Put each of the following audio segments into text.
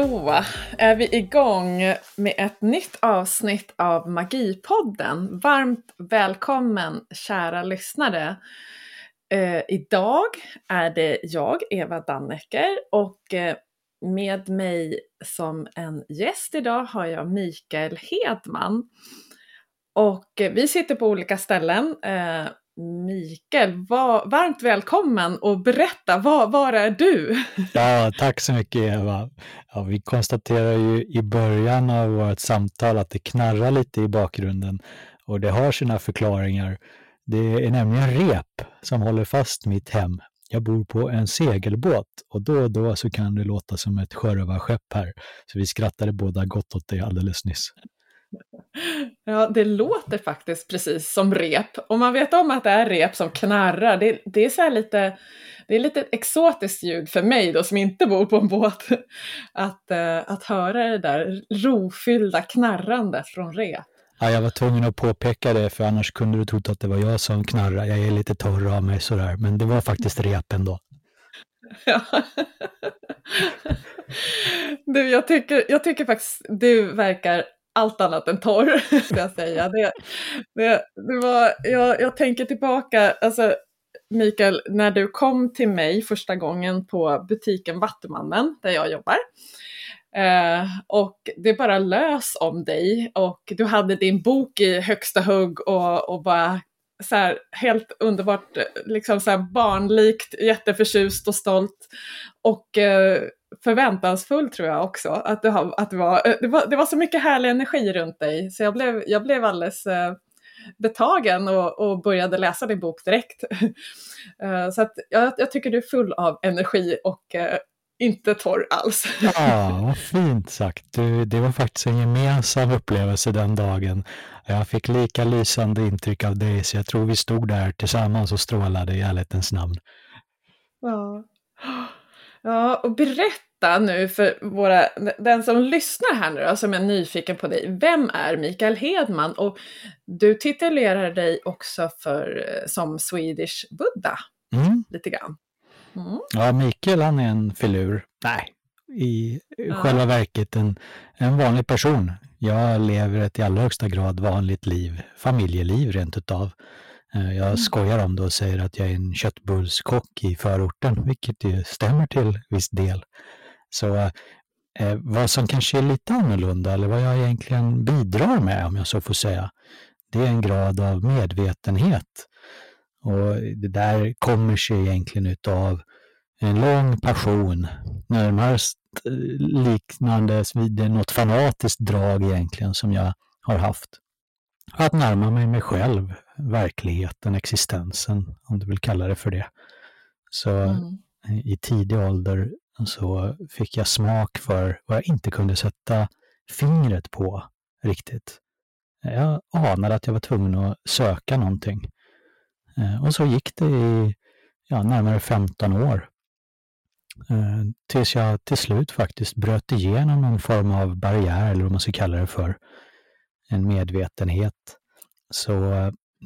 Då är vi igång med ett nytt avsnitt av Magipodden. Varmt välkommen kära lyssnare. Eh, idag är det jag, Eva Dannecker, och eh, med mig som en gäst idag har jag Mikael Hedman. Och eh, vi sitter på olika ställen. Eh, Mikael, var, varmt välkommen och berätta, var, var är du? Ja, tack så mycket Eva. Ja, vi konstaterar ju i början av vårt samtal att det knarrar lite i bakgrunden och det har sina förklaringar. Det är nämligen rep som håller fast mitt hem. Jag bor på en segelbåt och då och då så kan det låta som ett sjörövarskepp här. Så vi skrattade båda gott åt det alldeles nyss. Ja, det låter faktiskt precis som rep. Och man vet om att det är rep som knarrar. Det, det är så lite, det är lite exotiskt ljud för mig då som inte bor på en båt. Att, uh, att höra det där rofyllda knarrandet från rep. Ja, jag var tvungen att påpeka det för annars kunde du trott att det var jag som knarrade. Jag är lite torr av mig sådär, men det var faktiskt rep ändå. Ja. Du, jag tycker, jag tycker faktiskt du verkar allt annat än torr, ska jag säga. Det, det, det var, jag, jag tänker tillbaka, alltså Mikael, när du kom till mig första gången på butiken Vattumannen, där jag jobbar. Eh, och det bara lös om dig och du hade din bok i högsta hugg och, och bara så här, helt underbart, liksom så här barnlikt, jätteförtjust och stolt. Och eh, förväntansfull tror jag också. Att, det, har, att det, var, det, var, det var så mycket härlig energi runt dig så jag blev, jag blev alldeles eh, betagen och, och började läsa din bok direkt. eh, så att jag, jag, tycker du är full av energi och eh, inte torr alls. ja, vad fint sagt. Du, det var faktiskt en gemensam upplevelse den dagen. Jag fick lika lysande intryck av dig, så jag tror vi stod där tillsammans och strålade i ärlighetens namn. Ja. Ja, och berätta nu för våra, den som lyssnar här nu då, som är nyfiken på dig. Vem är Mikael Hedman? Och du titulerar dig också för, eh, som Swedish Buddha, mm. lite grann. Mm. Ja, Mikael han är en filur. Nej, i ja. själva verket en, en vanlig person. Jag lever ett i allra högsta grad vanligt liv, familjeliv rent utav. Eh, jag mm. skojar om det och säger att jag är en köttbullskock i förorten, vilket ju stämmer till viss del. Så eh, vad som kanske är lite annorlunda, eller vad jag egentligen bidrar med, om jag så får säga, det är en grad av medvetenhet. Och det där kommer sig egentligen utav en lång passion, närmast eh, liknande vid något fanatiskt drag egentligen som jag har haft. Att närma mig mig själv, verkligheten, existensen, om du vill kalla det för det. Så mm. i tidig ålder så fick jag smak för vad jag inte kunde sätta fingret på riktigt. Jag anade att jag var tvungen att söka någonting. Eh, och så gick det i ja, närmare 15 år. Eh, tills jag till slut faktiskt bröt igenom någon form av barriär, eller vad man ska kalla det för, en medvetenhet. Så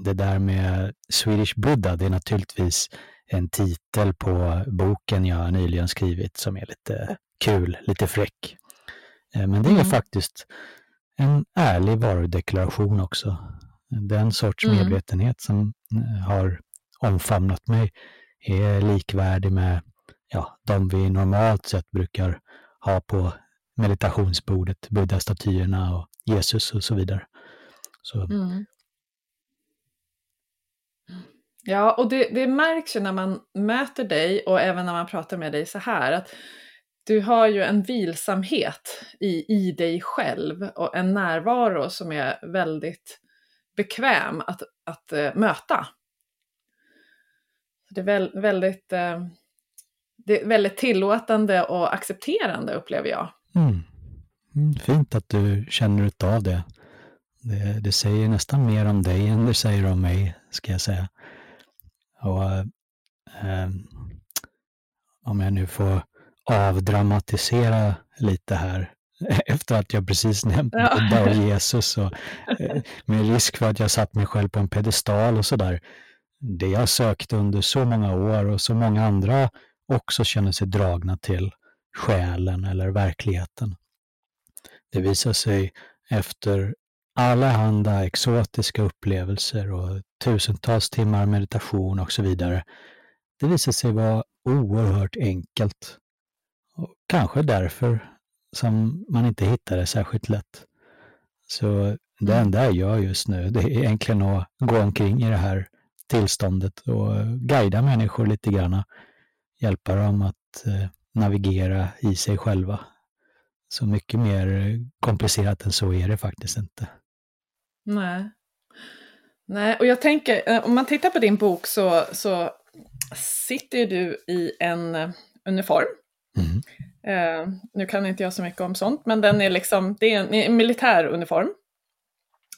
det där med Swedish Buddha, det är naturligtvis en titel på boken jag nyligen skrivit som är lite kul, lite fräck. Eh, men det är mm. faktiskt en ärlig varudeklaration också. Den sorts mm. medvetenhet som eh, har omfamnat mig är likvärdig med ja, de vi normalt sett brukar ha på meditationsbordet, buddha-statyerna och Jesus och så vidare. Så. Mm. Ja, och det, det märks ju när man möter dig och även när man pratar med dig så här att du har ju en vilsamhet i, i dig själv och en närvaro som är väldigt bekväm att, att uh, möta. Det är väl, väldigt, uh, det är väldigt tillåtande och accepterande upplever jag. Mm. Mm, fint att du känner av det. det. det. säger nästan mer om dig än det säger om mig, ska jag säga. Och eh, om jag nu får avdramatisera lite här, efter att jag precis nämnt. Buddha och Jesus, och, eh, med risk för att jag satt mig själv på en pedestal och sådär. Det jag sökte under så många år och så många andra också känner sig dragna till, själen eller verkligheten. Det visar sig efter allehanda exotiska upplevelser och tusentals timmar meditation och så vidare. Det visar sig vara oerhört enkelt. Och kanske därför som man inte hittar det särskilt lätt. Så det mm. enda jag gör just nu, det är egentligen att gå omkring i det här tillståndet och guida människor lite grann. Hjälpa dem att eh, navigera i sig själva. Så mycket mer komplicerat än så är det faktiskt inte. Nej. Nej, och jag tänker, eh, om man tittar på din bok så, så sitter du i en eh, uniform. Mm. Uh, nu kan inte jag så mycket om sånt, men den är liksom, det är en, en militär uniform.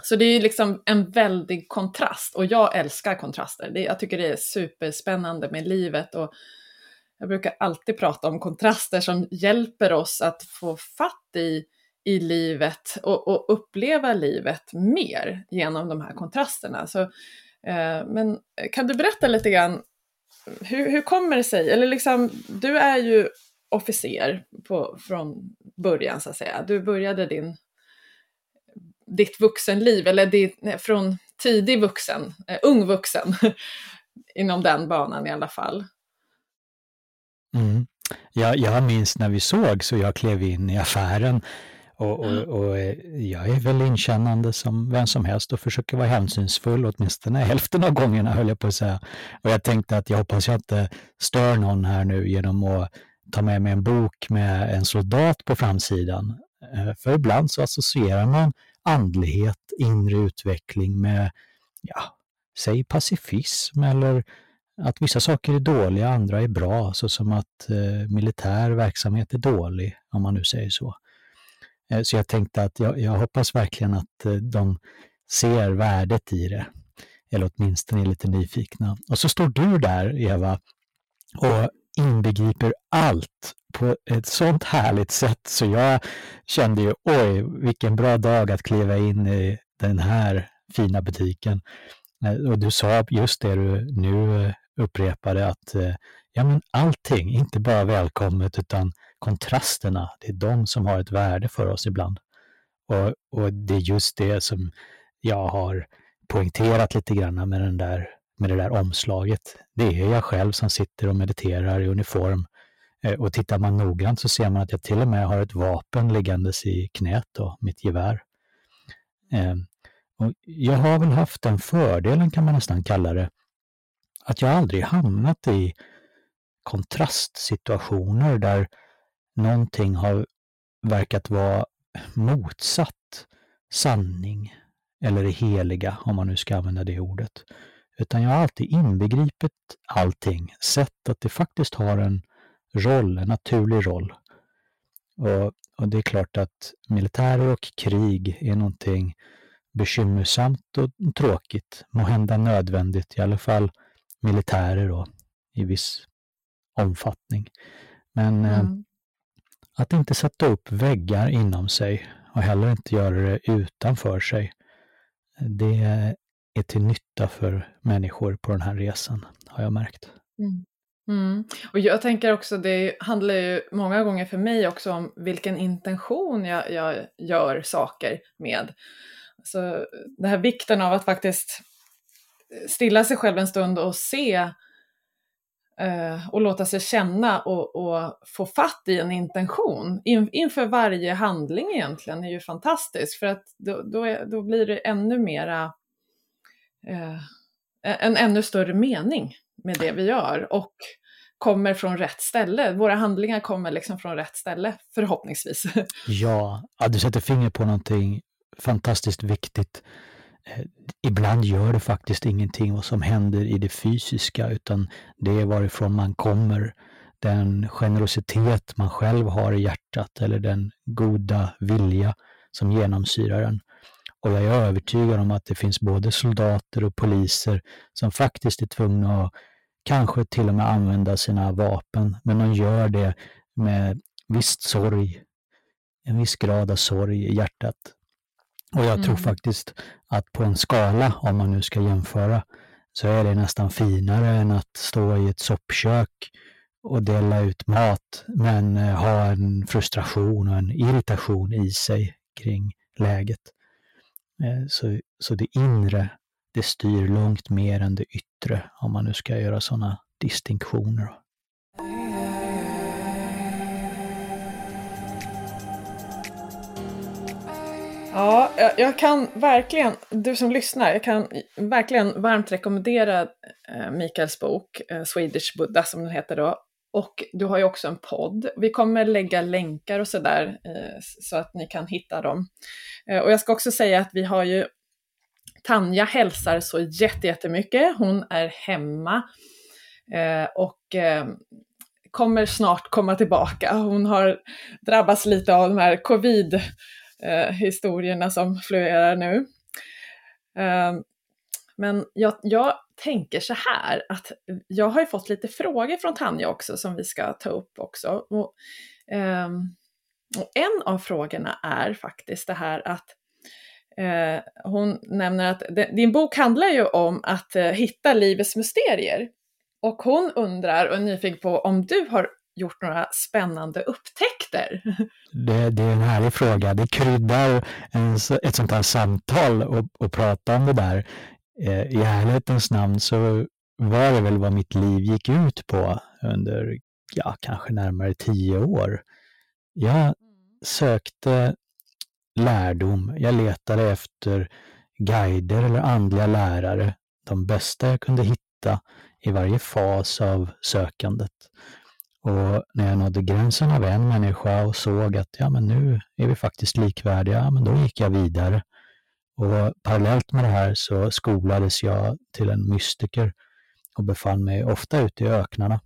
Så det är liksom en väldig kontrast och jag älskar kontraster. Det, jag tycker det är superspännande med livet och jag brukar alltid prata om kontraster som hjälper oss att få fatt i, i livet och, och uppleva livet mer genom de här kontrasterna. Så, eh, men kan du berätta lite grann, hur, hur kommer det sig? Eller liksom, du är ju officer på, från början så att säga. Du började din, ditt vuxenliv, eller ditt, från tidig vuxen, eh, ung vuxen, inom den banan i alla fall. Mm. Jag, jag minns när vi såg så jag klev in i affären och, och, och, eh, jag är väl inkännande som vem som helst och försöker vara hänsynsfull åtminstone hälften av gångerna höll jag på att säga. Och jag tänkte att jag hoppas jag inte stör någon här nu genom att ta med mig en bok med en soldat på framsidan. Eh, för ibland så associerar man andlighet, inre utveckling med, ja, säg pacifism eller att vissa saker är dåliga, andra är bra, så som att eh, militär verksamhet är dålig, om man nu säger så. Eh, så jag tänkte att jag, jag hoppas verkligen att eh, de ser värdet i det, eller åtminstone är lite nyfikna. Och så står du där, Eva, och inbegriper allt på ett sånt härligt sätt så jag kände ju oj, vilken bra dag att kliva in i den här fina butiken. Eh, och du sa just det du nu eh, upprepade att eh, ja, men allting, inte bara välkommet utan kontrasterna, det är de som har ett värde för oss ibland. Och, och det är just det som jag har poängterat lite grann med, den där, med det där omslaget. Det är jag själv som sitter och mediterar i uniform. Eh, och tittar man noggrant så ser man att jag till och med har ett vapen liggandes i knät, då, mitt gevär. Eh, och jag har väl haft den fördelen, kan man nästan kalla det, att jag aldrig hamnat i kontrastsituationer där någonting har verkat vara motsatt sanning eller det heliga, om man nu ska använda det ordet. Utan jag har alltid inbegripit allting, sett att det faktiskt har en roll, en naturlig roll. Och, och det är klart att militärer och krig är någonting bekymmersamt och tråkigt, må hända nödvändigt, i alla fall militärer då, i viss omfattning. Men eh, mm. eh, att inte sätta upp väggar inom sig och heller inte göra det utanför sig, det är till nytta för människor på den här resan, har jag märkt. Mm. Mm. Och jag tänker också, det handlar ju många gånger för mig också om vilken intention jag, jag gör saker med. Så den här vikten av att faktiskt stilla sig själv en stund och se eh, och låta sig känna och, och, få fatt i en intention in, inför varje handling egentligen är ju fantastiskt för att då, då, är, då blir det ännu mera eh, en ännu större mening med det vi gör och kommer från rätt ställe. Våra handlingar kommer liksom från rätt ställe, förhoppningsvis. Ja du sätter fingret på någonting fantastiskt viktigt. Eh, ibland gör det faktiskt ingenting vad som händer i det fysiska utan det är varifrån man kommer, den generositet man själv har i hjärtat eller den goda vilja som genomsyrar den. Och jag är övertygad om att det finns både soldater och poliser som faktiskt är tvungna att kanske till och med använda sina vapen, men de gör det med visst sorg, en viss grad av sorg i hjärtat. Och jag mm. tror faktiskt att på en skala, om man nu ska jämföra, så är det nästan finare än att stå i ett soppkök och dela ut mat, men eh, ha en frustration och en irritation i sig kring läget. Eh, så, så det inre, det styr långt mer än det yttre, om man nu ska göra sådana distinktioner. Ja, jag kan verkligen, du som lyssnar, jag kan verkligen varmt rekommendera eh, Mikaels bok, eh, Swedish Buddha som den heter då. Och du har ju också en podd. Vi kommer lägga länkar och sådär eh, så att ni kan hitta dem. Eh, och jag ska också säga att vi har ju Tanja hälsar så jättemycket. Hon är hemma eh, och eh, kommer snart komma tillbaka. Hon har drabbats lite av de här covid eh, historierna som florerar nu. Eh, men jag, jag, tänker så här att jag har ju fått lite frågor från Tanja också som vi ska ta upp också. Och, eh, och en av frågorna är faktiskt det här att eh, hon nämner att din bok handlar ju om att eh, hitta livets mysterier. Och hon undrar och är nyfiken på om du har gjort några spännande upptäckter? Det, det är en härlig fråga. Det kryddar en, ett sånt här samtal och, och prata om det där. Eh, I ärlighetens namn så var det väl vad mitt liv gick ut på under, ja, kanske närmare tio år. Jag mm. sökte lärdom. Jag letade efter guider eller andliga lärare, de bästa jag kunde hitta i varje fas av sökandet. Och när jag nådde gränsen av en människa och såg att ja, men nu är vi faktiskt likvärdiga, ja, men då gick jag vidare. Och parallellt med det här så skolades jag till en mystiker och befann mig ofta ute i öknarna.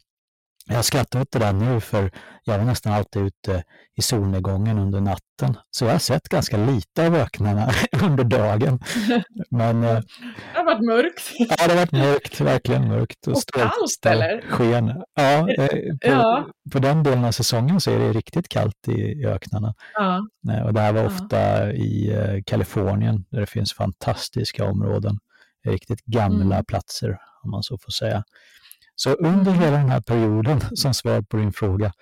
Jag skrattar åt det där nu för jag var nästan alltid ute i solnedgången under natten. Så jag har sett ganska lite av öknarna under dagen. Men, eh, det har varit mörkt. Ja, det har varit mörkt, verkligen mörkt. Och, och kallt eller? Sken. Ja, eh, på, ja. på den delen av säsongen så är det riktigt kallt i öknarna. Ja. Eh, och det här var ofta ja. i Kalifornien där det finns fantastiska områden. Riktigt gamla mm. platser, om man så får säga. Så under hela den här perioden, som svar på din fråga,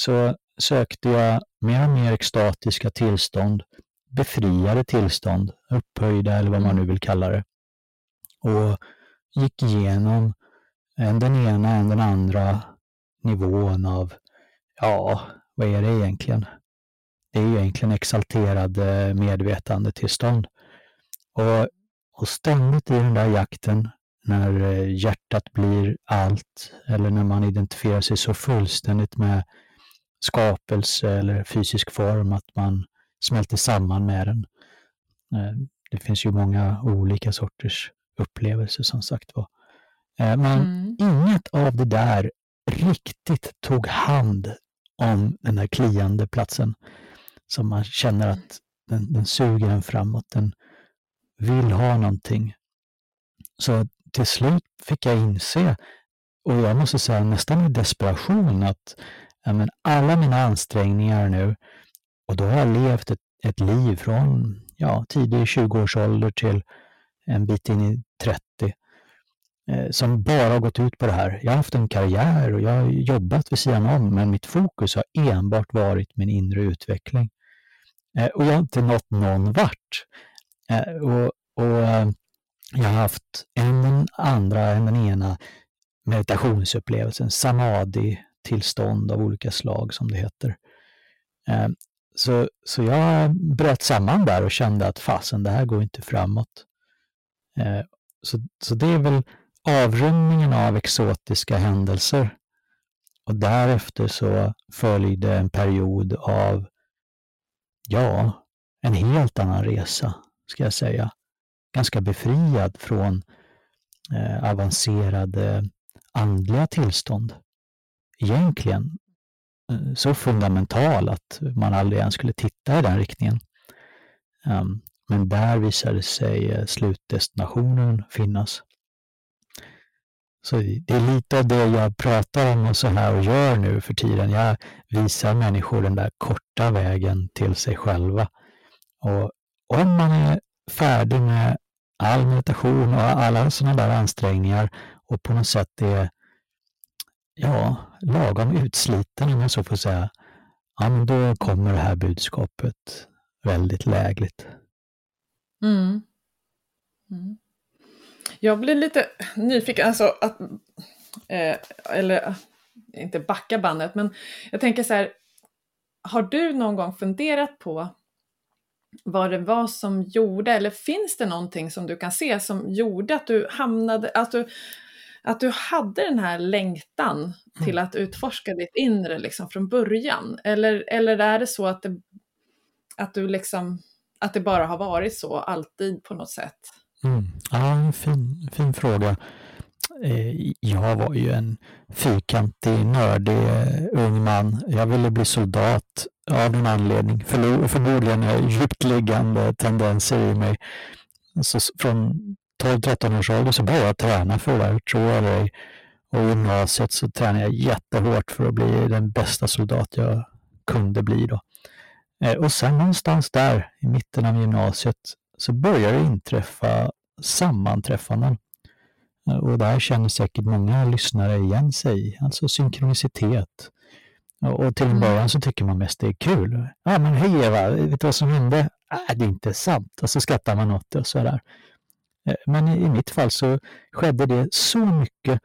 så sökte jag mer och mer extatiska tillstånd, befriade tillstånd, upphöjda eller vad man nu vill kalla det. Och gick igenom en den ena, en den andra nivån av, ja, vad är det egentligen? Det är ju egentligen exalterad medvetandetillstånd. Och, och ständigt i den där jakten när eh, hjärtat blir allt eller när man identifierar sig så fullständigt med skapelse eller fysisk form att man smälter samman med den. Eh, det finns ju många olika sorters upplevelser som sagt var. Eh, men mm. inget av det där riktigt tog hand om den där kliande platsen som man känner att den, den suger en framåt, den vill ha någonting. Så till slut fick jag inse, och jag måste säga nästan i desperation, att ja, men alla mina ansträngningar nu, och då har jag levt ett, ett liv från ja, tidig 20-årsålder till en bit in i 30, eh, som bara har gått ut på det här. Jag har haft en karriär och jag har jobbat vid sidan om, men mitt fokus har enbart varit min inre utveckling. Eh, och jag har inte nått någon vart. Eh, och, och eh, jag har haft en andra, än den ena meditationsupplevelsen, samadhi-tillstånd av olika slag som det heter. Eh, så, så jag bröt samman där och kände att fasen, det här går inte framåt. Eh, så, så det är väl avrundningen av exotiska händelser. Och därefter så följde en period av, ja, en helt annan resa, ska jag säga ganska befriad från eh, avancerade andliga tillstånd. Egentligen eh, så fundamental att man aldrig ens skulle titta i den riktningen. Um, men där visade sig eh, slutdestinationen finnas. Så det är lite av det jag pratar om och så här och gör nu för tiden. Jag visar människor den där korta vägen till sig själva. Och om man är färdig med all meditation och alla sådana där ansträngningar och på något sätt är ja, lagom utsliten om jag så får säga, ja, men då kommer det här budskapet väldigt lägligt. Mm. Mm. Jag blir lite nyfiken, alltså att, eh, eller inte backa bandet, men jag tänker så här, har du någon gång funderat på vad det var som gjorde, eller finns det någonting som du kan se som gjorde att du hamnade, att du, att du hade den här längtan mm. till att utforska ditt inre liksom från början? Eller, eller är det så att, det, att du liksom, att det bara har varit så alltid på något sätt? Mm. Ja, en fin, fin fråga. Eh, jag var ju en fyrkantig, nördig eh, ung man. Jag ville bli soldat av någon anledning. Förmodligen djupt liggande tendenser i mig. Så från 12-13 års ålder så började jag träna för det här, tro eller. Och i gymnasiet så tränade jag jättehårt för att bli den bästa soldat jag kunde bli då. Eh, och sen någonstans där i mitten av gymnasiet så började det inträffa sammanträffanden. Eh, och och där känner säkert många lyssnare igen sig alltså synkronicitet. Och till en mm. början så tycker man mest det är kul. Ja men hej Eva, vet du vad som hände? Äh, det är inte sant. Och så skrattar man åt det och sådär. Eh, men i mitt fall så skedde det så mycket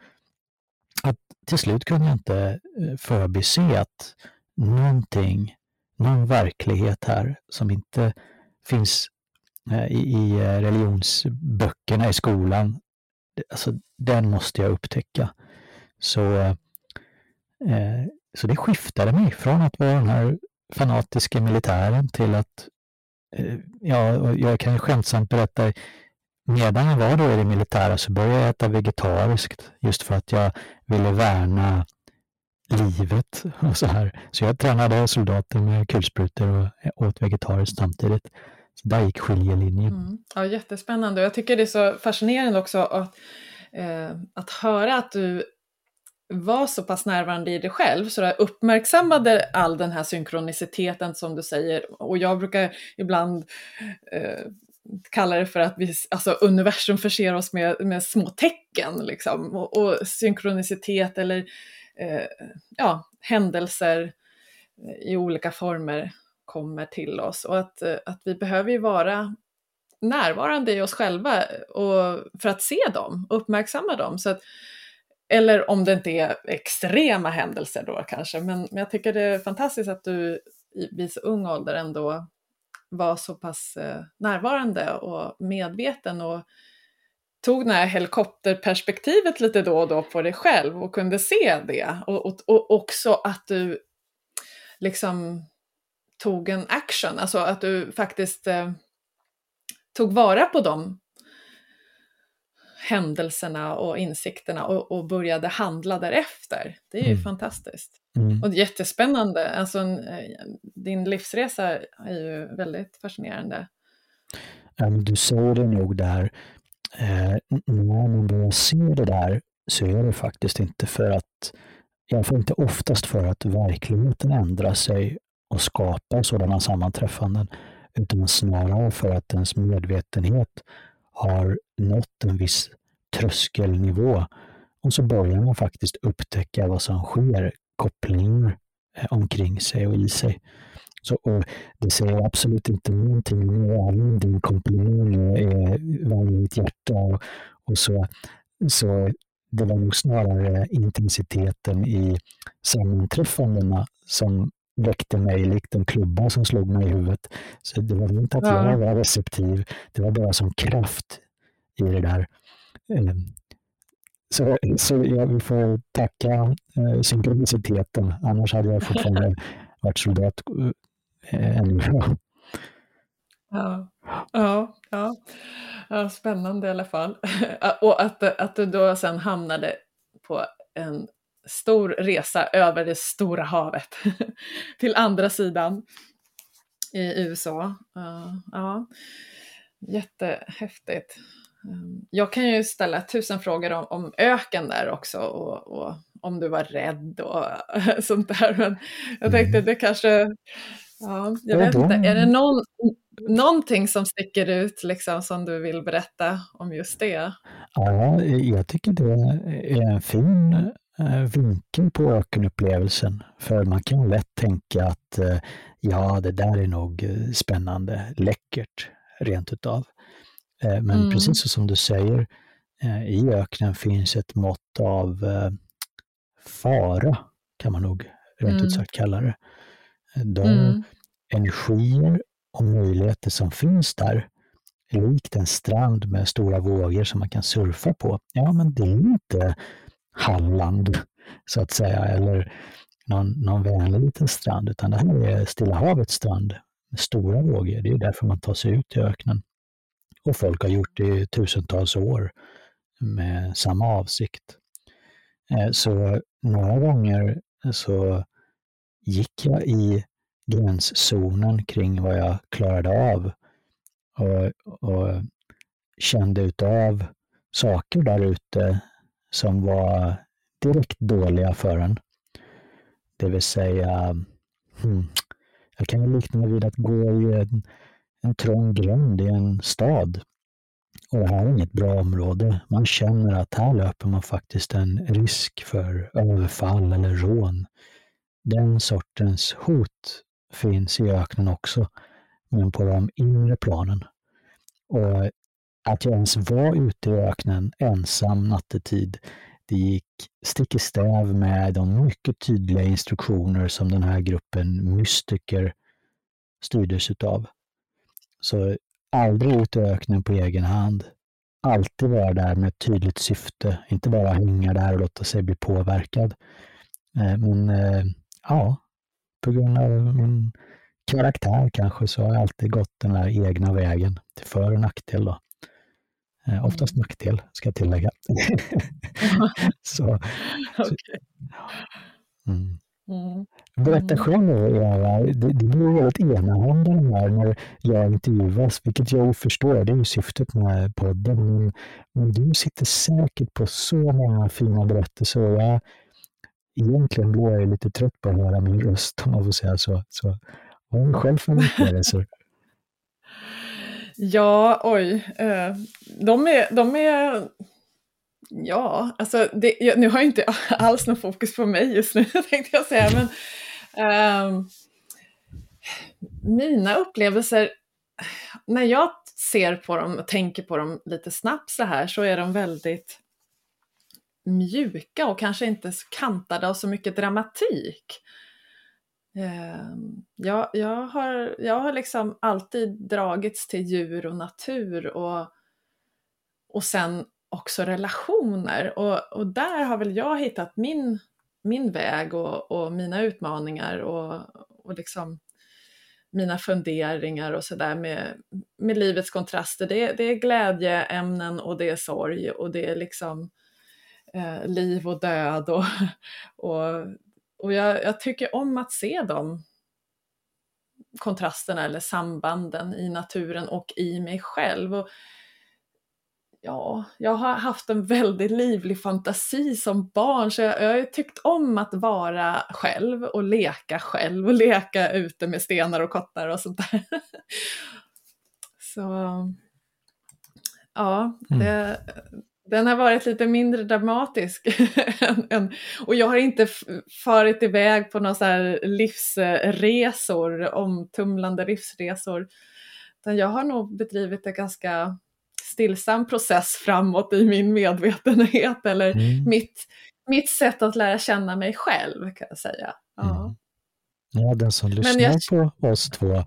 att till slut kunde jag inte eh, förbise att någonting, någon verklighet här som inte finns i religionsböckerna i skolan alltså den måste jag upptäcka. Så, eh, så det skiftade mig från att vara den här fanatiska militären till att, eh, ja, jag kan ju skämtsamt berätta, medan jag var då i det militära så började jag äta vegetariskt just för att jag ville värna livet och så här. Så jag tränade soldater med kulsprutor och eh, åt vegetariskt samtidigt. Så där gick skiljelinjen. Mm. Ja, jättespännande. Jag tycker det är så fascinerande också att, eh, att höra att du var så pass närvarande i dig själv så du uppmärksammade all den här synkroniciteten som du säger. Och jag brukar ibland eh, kalla det för att vi, alltså universum förser oss med, med små tecken liksom. och, och synkronicitet eller eh, ja, händelser eh, i olika former kommer till oss och att, eh, att vi behöver ju vara närvarande i oss själva och, för att se dem, uppmärksamma dem. Så att, eller om det inte är extrema händelser då kanske, men, men jag tycker det är fantastiskt att du i, vid så ung ålder ändå var så pass eh, närvarande och medveten och tog det här helikopterperspektivet lite då och då på dig själv och kunde se det. Och, och, och också att du liksom tog en action, alltså att du faktiskt eh, tog vara på de händelserna och insikterna och, och började handla därefter. Det är ju mm. fantastiskt. Mm. Och jättespännande. Alltså, eh, din livsresa är ju väldigt fascinerande. Du säger det nog där. Eh, när man börjar se det där så är det faktiskt inte för att, i alla fall inte oftast för att verkligheten ändrar sig och skapar sådana sammanträffanden, utan snarare för att ens medvetenhet har nått en viss tröskelnivå och så börjar man faktiskt upptäcka vad som sker, kopplingar eh, omkring sig och i sig. Så, och det säger absolut inte någonting om din komplimang eh, är varm i mitt hjärta och, och så, så det var nog snarare intensiteten i sammanträffandena som väckte mig likt en klubba som slog mig i huvudet. Så det var inte att ja. jag var receptiv, det var bara som kraft i det där. Ehm, så, så jag vill få tacka eh, synkroniciteten, annars hade jag fortfarande varit soldat eh, ännu. Ja, ja, ja. ja, spännande i alla fall. Och att, att du då sen hamnade på en stor resa över det stora havet till andra sidan i USA. Uh, ja, jättehäftigt. Um, jag kan ju ställa tusen frågor om, om öken där också och, och, om du var rädd och sånt där. Men jag tänkte mm. det kanske, ja, jag vet inte, är det någon, någonting som sticker ut liksom som du vill berätta om just det? Ja, jag tycker det är en fin eh, vinkeln på ökenupplevelsen. För man kan lätt tänka att eh, ja, det där är nog eh, spännande, läckert, rent utav. Eh, men mm. precis som du säger, eh, i öknen finns ett mått av eh, fara, kan man nog rent mm. ut sagt kalla det. De mm. energier och möjligheter som finns där, likt en strand med stora vågor som man kan surfa på, ja men det är inte Halland, så att säga, eller någon, någon vänlig liten strand, utan det här är Stilla havets strand med stora vågor. Det är därför man tar sig ut i öknen. Och folk har gjort det i tusentals år med samma avsikt. Eh, så några gånger så gick jag i gränszonen kring vad jag klarade av och, och kände utav saker där ute som var direkt dåliga för en. Det vill säga, hmm, jag kan likna det vid att gå i en, en trång gränd i en stad. Och det här är inget bra område. Man känner att här löper man faktiskt en risk för överfall eller rån. Den sortens hot finns i öknen också, men på de inre planen. Och att jag ens var ute i öknen ensam nattetid, det gick stick i stäv med de mycket tydliga instruktioner som den här gruppen mystiker styrdes utav. Så aldrig ut i öknen på egen hand. Alltid vara där med ett tydligt syfte, inte bara hänga där och låta sig bli påverkad. Eh, men eh, ja, på grund av min karaktär kanske så har jag alltid gått den här egna vägen till för och nackdel. Då. Eh, oftast mm. nackdel, ska jag tillägga. så, okay. mm. Mm. Berätta mm. själv Eva, det, det blir väldigt enahanda här när jag intervjuas, vilket jag förstår, det är ju syftet med podden. Men, men du sitter säkert på så många fina berättelser och jag, egentligen blir jag lite trött på att höra min röst om man får säga så. så vad har du själv för upplevelser? Ja, oj. Eh, de är, de är ja, alltså det, nu har jag inte alls någon fokus på mig just nu tänkte jag säga, men eh, mina upplevelser, när jag ser på dem och tänker på dem lite snabbt så här så är de väldigt mjuka och kanske inte kantade av så mycket dramatik. Ehm, jag, jag, har, jag har liksom alltid dragits till djur och natur och, och sen också relationer och, och där har väl jag hittat min, min väg och, och mina utmaningar och, och liksom mina funderingar och sådär med, med livets kontraster. Det, det är glädjeämnen och det är sorg och det är liksom eh, liv och död och, och och jag, jag tycker om att se de kontrasterna eller sambanden i naturen och i mig själv. Och ja, jag har haft en väldigt livlig fantasi som barn så jag, jag har tyckt om att vara själv och leka själv och leka ute med stenar och kottar och sånt där. så ja, mm den har varit lite mindre dramatisk. och jag har inte farit iväg på några livsresor, omtumlande livsresor. Utan jag har nog bedrivit en ganska stillsam process framåt i min medvetenhet eller mm. mitt, mitt sätt att lära känna mig själv kan jag säga. Ja, mm. ja den som lyssnar jag... på oss två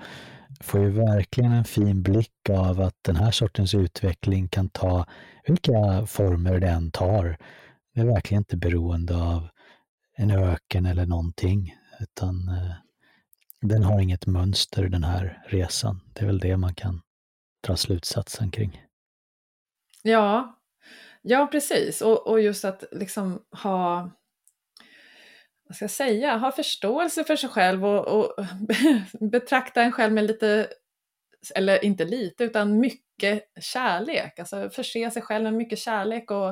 får ju verkligen en fin blick av att den här sortens utveckling kan ta vilka former den än tar. Det är verkligen inte beroende av en öken eller någonting, utan eh, den har inget mönster den här resan. Det är väl det man kan dra slutsatsen kring. Ja, ja precis. Och, och just att liksom ha vad ska jag säga, ha förståelse för sig själv och, och betrakta en själv med lite, eller inte lite, utan mycket kärlek. Alltså förse sig själv med mycket kärlek och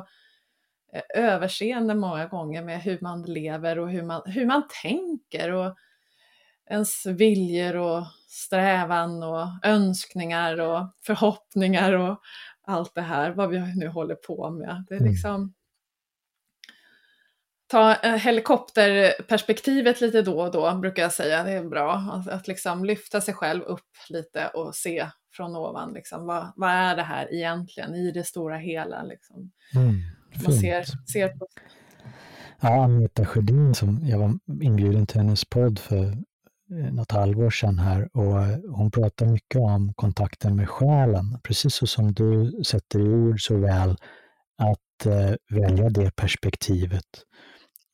eh, överseende många gånger med hur man lever och hur man, hur man tänker och ens viljor och strävan och önskningar och förhoppningar och allt det här, vad vi nu håller på med. Det är mm. liksom ta eh, helikopterperspektivet lite då och då, brukar jag säga. Det är bra. Att, att liksom lyfta sig själv upp lite och se från ovan. Liksom, vad, vad är det här egentligen i det stora hela? Liksom. Mm, Man ser, ser på... Ja, Agneta Sjödin, som jag var inbjuden till hennes podd för eh, något halvår sedan här och hon pratar mycket om kontakten med själen, precis så som du sätter i ord så väl, att eh, välja det perspektivet.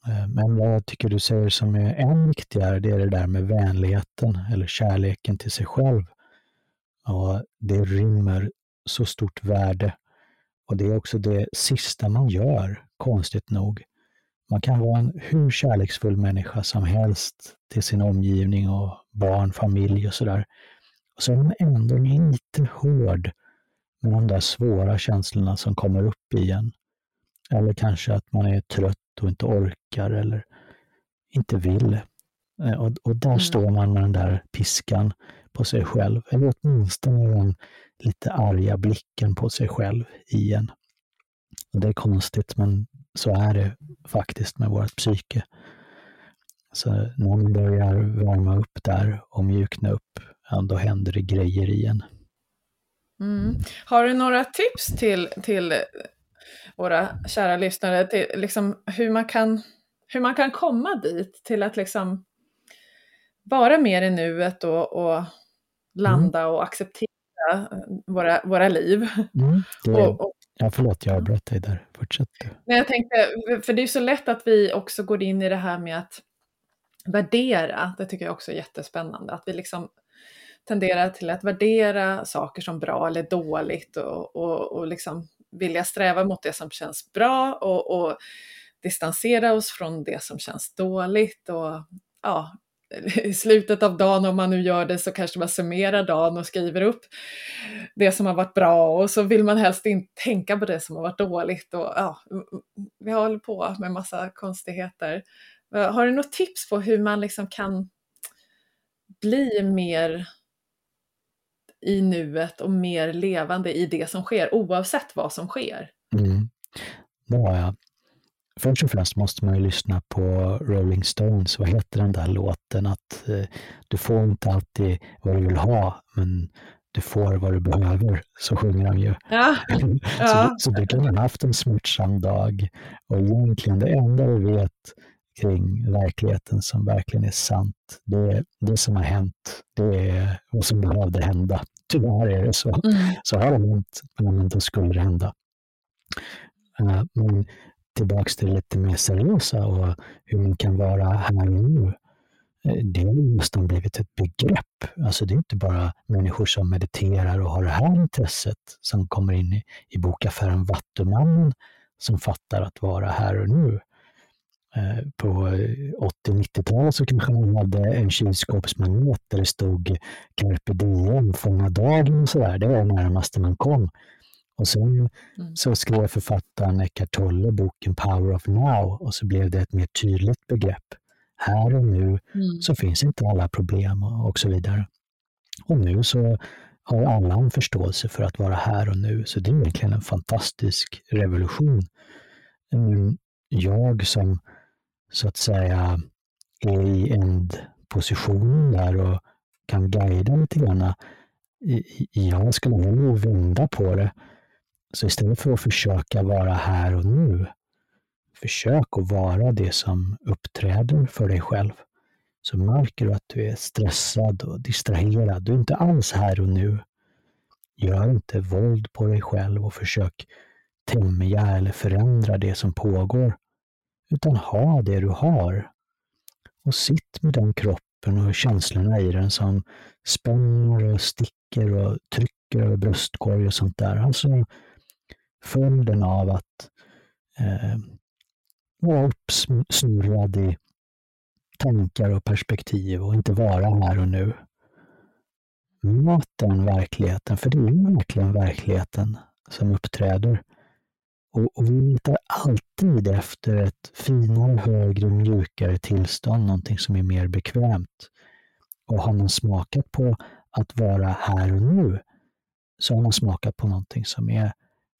Eh, men vad jag tycker du säger som är än viktigare, det är det där med vänligheten eller kärleken till sig själv. Och det rymmer så stort värde. Och det är också det sista man gör, konstigt nog. Man kan vara en hur kärleksfull människa som helst till sin omgivning och barn, familj och sådär. Och så är man ändå lite hård med de där svåra känslorna som kommer upp igen. Eller kanske att man är trött och inte orkar eller inte vill. Eh, och, och där mm. står man med den där piskan på sig själv, eller åtminstone den lite arga blicken på sig själv igen. Och det är konstigt, men så är det faktiskt med vårt psyke. Så när man börjar värma upp där och mjukna upp, ja, då händer det grejer igen. Mm. Har du några tips till, till våra kära lyssnare, till liksom hur, man kan, hur man kan komma dit till att liksom vara mer i nuet och, och landa mm. och acceptera våra, våra liv. Mm, det, och, och, ja, förlåt, jag avbröt dig där. Fortsätt du. Men jag tänkte, för det är så lätt att vi också går in i det här med att värdera. Det tycker jag också är jättespännande. Att vi liksom tenderar till att värdera saker som bra eller dåligt och, och, och liksom vilja sträva mot det som känns bra och, och distansera oss från det som känns dåligt. Och ja, i slutet av dagen, om man nu gör det, så kanske man summerar dagen och skriver upp det som har varit bra och så vill man helst inte tänka på det som har varit dåligt. Och, ja, vi håller på med massa konstigheter. Har du något tips på hur man liksom kan bli mer i nuet och mer levande i det som sker, oavsett vad som sker? Mm. Jag. Först och främst måste man ju lyssna på Rolling Stones, vad heter den där låten? Att eh, du får inte alltid vad du vill ha, men du får vad du behöver, så sjunger de ju. Ja. så, ja. så du kan ha haft en smärtsam dag och egentligen det enda du vet kring verkligheten som verkligen är sant, det det som har hänt, det är vad som behövde hända. Tyvärr är det så. Mm. Så har det hänt, men då skulle det hända. Uh, men tillbaks till lite mer seriösa och hur man kan vara här och nu. Eh, det har nästan blivit ett begrepp. Alltså det är inte bara människor som mediterar och har det här intresset som kommer in i, i bokaffären Vattumannen som fattar att vara här och nu. Eh, på 80-90-talet så kanske man hade en kylskåpsmanet där det stod Carpe Diem, fånga dagen och sådär. Det var det närmaste man kom. Och sen mm. så skrev författaren Eckart Tolle boken Power of Now och så blev det ett mer tydligt begrepp. Här och nu mm. så finns inte alla problem och, och så vidare. Och nu så har alla en förståelse för att vara här och nu, så det är verkligen en fantastisk revolution. Jag som så att säga är i en position där och kan guida lite grann, jag skulle nog vända på det så istället för att försöka vara här och nu, försök att vara det som uppträder för dig själv. Så märker du att du är stressad och distraherad. Du är inte alls här och nu. Gör inte våld på dig själv och försök tämja eller förändra det som pågår. Utan ha det du har. Och sitt med den kroppen och känslorna i den som spänner och sticker och trycker över bröstkorg och sånt där. Alltså följden av att eh, vara uppsnurrad i tankar och perspektiv och inte vara här och nu. Möt den verkligheten, för det är verkligen verkligheten som uppträder. Och, och vi letar alltid efter ett finare, högre, mjukare tillstånd, någonting som är mer bekvämt. Och har man smakat på att vara här och nu, så har man smakat på någonting som är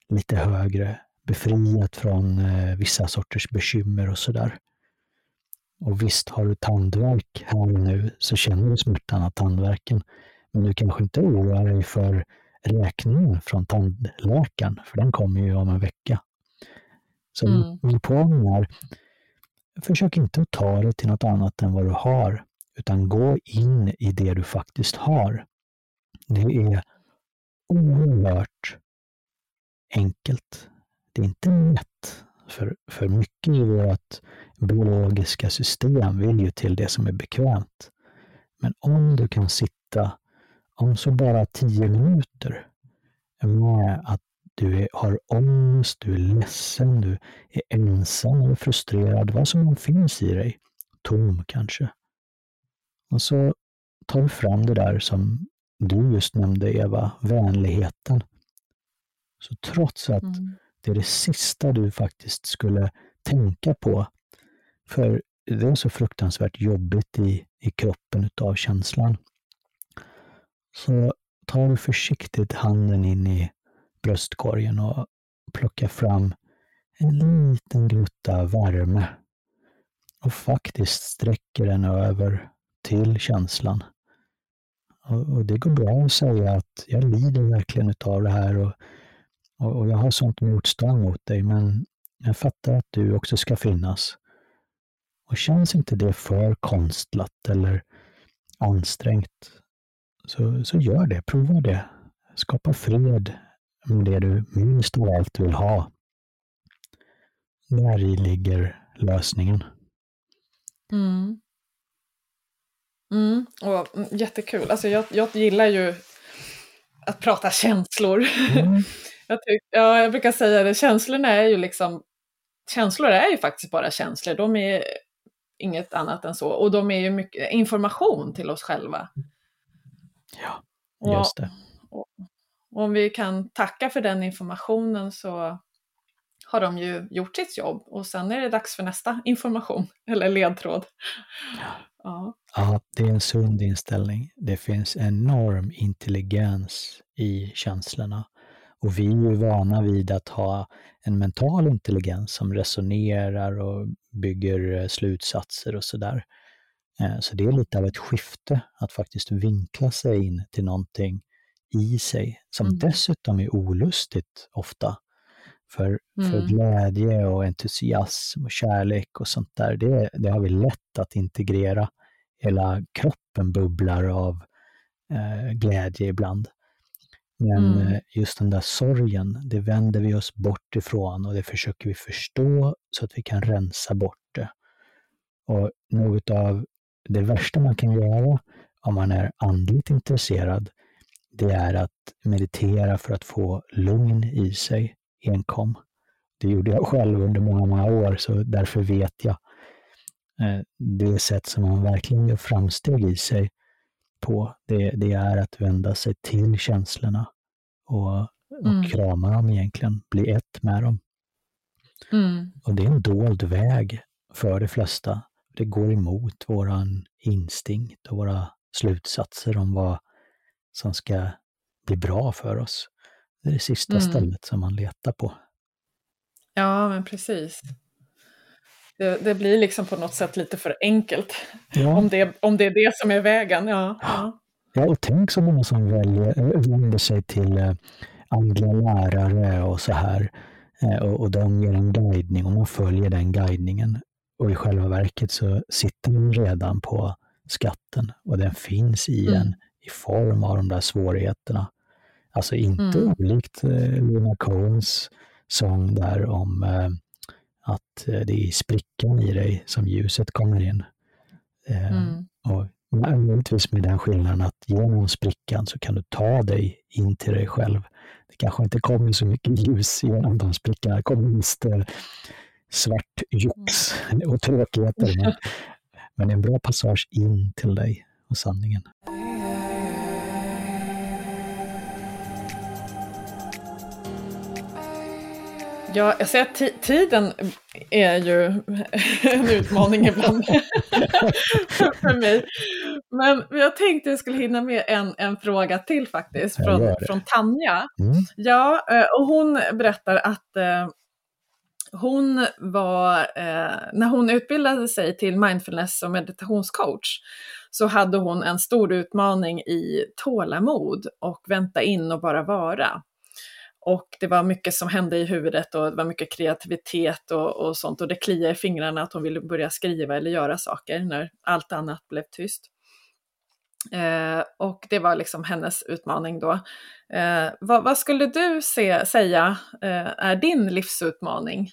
lite högre, befriat från eh, vissa sorters bekymmer och sådär. Och visst, har du tandvärk här och nu så känner du smärtan av tandvärken. Men du kanske inte oroar dig för räkningen från tandläkaren, för den kommer ju om en vecka. Så mm. min poäng är, försök inte att ta det till något annat än vad du har, utan gå in i det du faktiskt har. Det är oerhört enkelt. Det är inte lätt, för, för mycket i vårt biologiska system vill ju till det som är bekvämt. Men om du kan sitta, om så bara tio minuter, med att du är, har ångest, du är ledsen, du är ensam eller frustrerad, vad som finns i dig, tom kanske. Och så tar du fram det där som du just nämnde Eva, vänligheten. Så trots att mm. det är det sista du faktiskt skulle tänka på, för det är så fruktansvärt jobbigt i, i kroppen utav känslan, så tar du försiktigt handen in i bröstkorgen och plockar fram en liten glutta värme och faktiskt sträcker den över till känslan. Och, det går bra att säga att jag lider verkligen utav det här och, och, och jag har sånt motstånd mot dig, men jag fattar att du också ska finnas. Och känns inte det för konstlat eller ansträngt, så, så gör det. Prova det. Skapa fred med det du minst av allt vill ha. Där i ligger lösningen. Mm. Mm, och, mm, jättekul. Alltså jag, jag gillar ju att prata känslor. Mm. jag, tyck, ja, jag brukar säga det, känslorna är ju liksom, känslor är ju faktiskt bara känslor. De är inget annat än så. Och de är ju mycket information till oss själva. Ja, just det. Och, och om vi kan tacka för den informationen så har de ju gjort sitt jobb och sen är det dags för nästa information eller ledtråd. Ja. ja, det är en sund inställning. Det finns enorm intelligens i känslorna. Och vi är ju vana vid att ha en mental intelligens som resonerar och bygger eh, slutsatser och sådär. Eh, så det är lite av ett skifte att faktiskt vinkla sig in till någonting i sig som mm. dessutom är olustigt ofta. För, mm. för glädje och entusiasm och kärlek och sånt där, det, det har vi lätt att integrera. Hela kroppen bubblar av eh, glädje ibland. Men mm. Eh, just den där sorgen, det vänder vi oss bort ifrån och det försöker vi förstå så att vi kan rensa bort det. Och något av det värsta man kan göra om man är andligt intresserad, det är att meditera för att få lugn i sig enkom. Det gjorde jag själv under många, många år, så därför vet jag eh, det sätt som man verkligen gör framsteg i sig på, det, det är att vända sig till känslorna och, och mm. krama dem egentligen, bli ett med dem. Mm. Och det är en dold väg för de flesta. Det går emot våran instinkt och våra slutsatser om vad som ska bli bra för oss. Det är det sista mm. stället som man letar på. Ja, men precis. Det, det, blir liksom på något sätt lite för enkelt. Ja. Om, det, om det är det som är vägen. Ja, ja. ja och tänk så många som väljer, eh, vänder sig till eh, andliga lärare och så här. Eh, och, och de ger en guidning och man följer den guidningen. Och i själva verket så sitter man redan på skatten och den finns i mm. en i form av de där svårigheterna. Alltså inte mm. olikt eh, Luna Cohens sång där om eh, att eh, det är sprickan i dig som ljuset kommer in. Eh, mm. Och möjligtvis med den skillnaden att genom sprickan så kan du ta dig in till dig själv. Det kanske inte kommer så mycket ljus genom de sprickorna. Det kommer svart jox mm. och tråkigheter. Men, men en bra passage in till dig och sanningen. Ja, jag säger att tiden är ju en utmaning ibland för mig. Men jag tänkte jag skulle hinna med en, en fråga till faktiskt från, från Tanja. Mm. Ja, eh, och hon berättar att eh, hon var, eh, när hon utbildade sig till mindfulness och meditationscoach så hade hon en stor utmaning i tålamod och vänta in och bara vara. Och det var mycket som hände i huvudet och det var mycket kreativitet och, och sånt och det kliade i fingrarna att hon ville börja skriva eller göra saker när allt annat blev tyst. Eh, och det var liksom hennes utmaning då. Eh, vad, vad, skulle du se, säga eh, är din livsutmaning?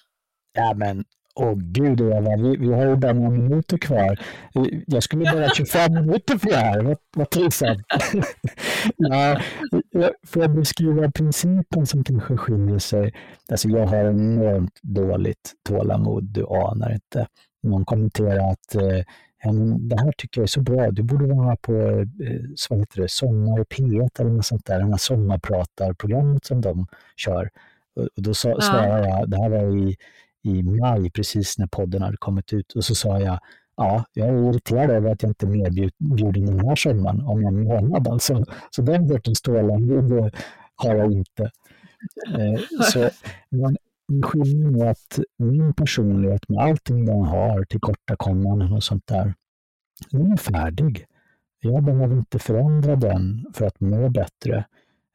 Ja men Åh gud Eva, vi, vi har ju bara några minuter kvar. Jag skulle bara 25 minuter för det här, vad, vad trivsamt. ja, för att beskriva principen som kanske skiljer sig. Alltså jag har enormt dåligt tålamod, du anar inte. Någon kommenterar att eh, det här tycker jag är så bra, du borde vara på eh, heter det, Sommar P1 eller något sånt där, det här sommarpratarprogrammet som de kör. Och då sa, svarade jag, det här var i i maj, precis när podden hade kommit ut. Och så sa jag, ja, jag är irriterad över att jag inte är medbjuden den här sommaren om en månad. Alltså. Så den sortens tålamod har jag inte. Eh, så men, skillnaden är att min personlighet med allting den har, tillkortakommanden och sånt där, den är färdig. Jag behöver inte förändra den för att må bättre.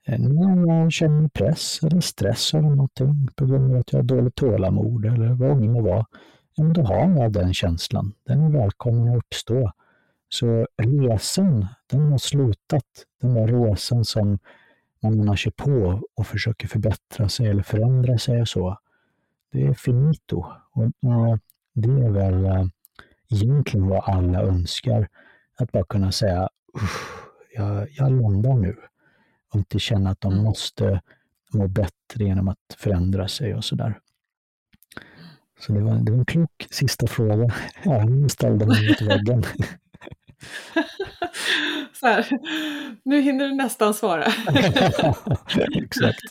Eh, När jag känner press eller stress eller någonting på grund av att jag har dåligt tålamod eller vad det må vara, då har jag den känslan. Den är välkommen att uppstå. Så resan, den har slutat. Den där resan som man kör på och försöker förbättra sig eller förändra sig och så. Det är finito. Och det är väl eh, egentligen vad alla önskar. Att bara kunna säga, jag, jag landar nu och inte känna att de mm. måste må bättre genom att förändra sig och sådär. Så det var, det var en klok sista fråga. Ja, nu ställde mig mot väggen. Så här, nu hinner du nästan svara. Exakt.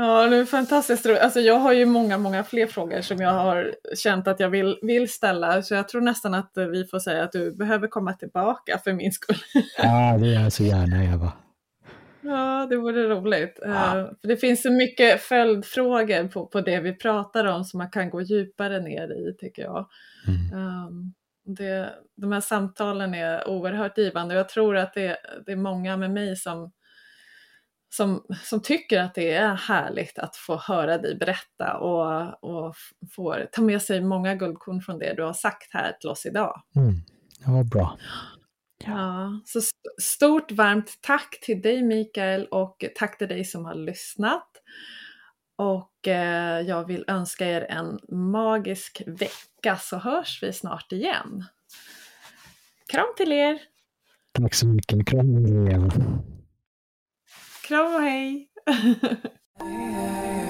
Ja, det är fantastiskt roligt. Alltså jag har ju många, många fler frågor som jag har känt att jag vill, vill ställa. Så jag tror nästan att vi får säga att du behöver komma tillbaka för min skull. Ja, det gör jag så gärna Eva. Ja, det vore roligt. Ja. Uh, för det finns så mycket följdfrågor på, på det vi pratar om som man kan gå djupare ner i, tycker jag. Mm. Um, det, de här samtalen är oerhört givande och jag tror att det, det är många med mig som som, som tycker att det är härligt att få höra dig berätta och, och får ta med sig många guldkorn från det du har sagt här till oss idag. Mm, det var bra. Ja. ja. så st stort varmt tack till dig Mikael och tack till dig som har lyssnat. Och eh, jag vill önska er en magisk vecka så hörs vi snart igen. Kram till er! Tack så mycket, kram till er. Kram och hej!